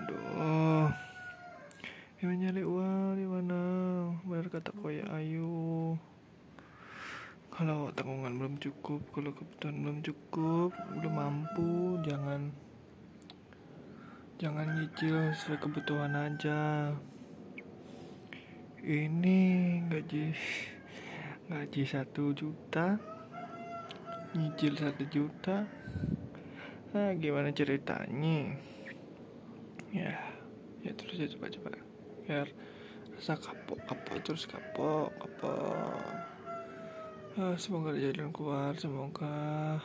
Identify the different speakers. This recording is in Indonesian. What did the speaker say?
Speaker 1: aduh. Yang nyari uang di mana? Benar kata koya ayu. Kalau tanggungan belum cukup kalau kebutuhan belum cukup belum mampu jangan jangan nyicil sesuai kebutuhan aja. Ini gaji gaji satu juta nyicil satu juta. Nah gimana ceritanya ya ya terus ya coba coba biar rasa kapok kapok terus kapok kapok. Ah, semoga jalan keluar semoga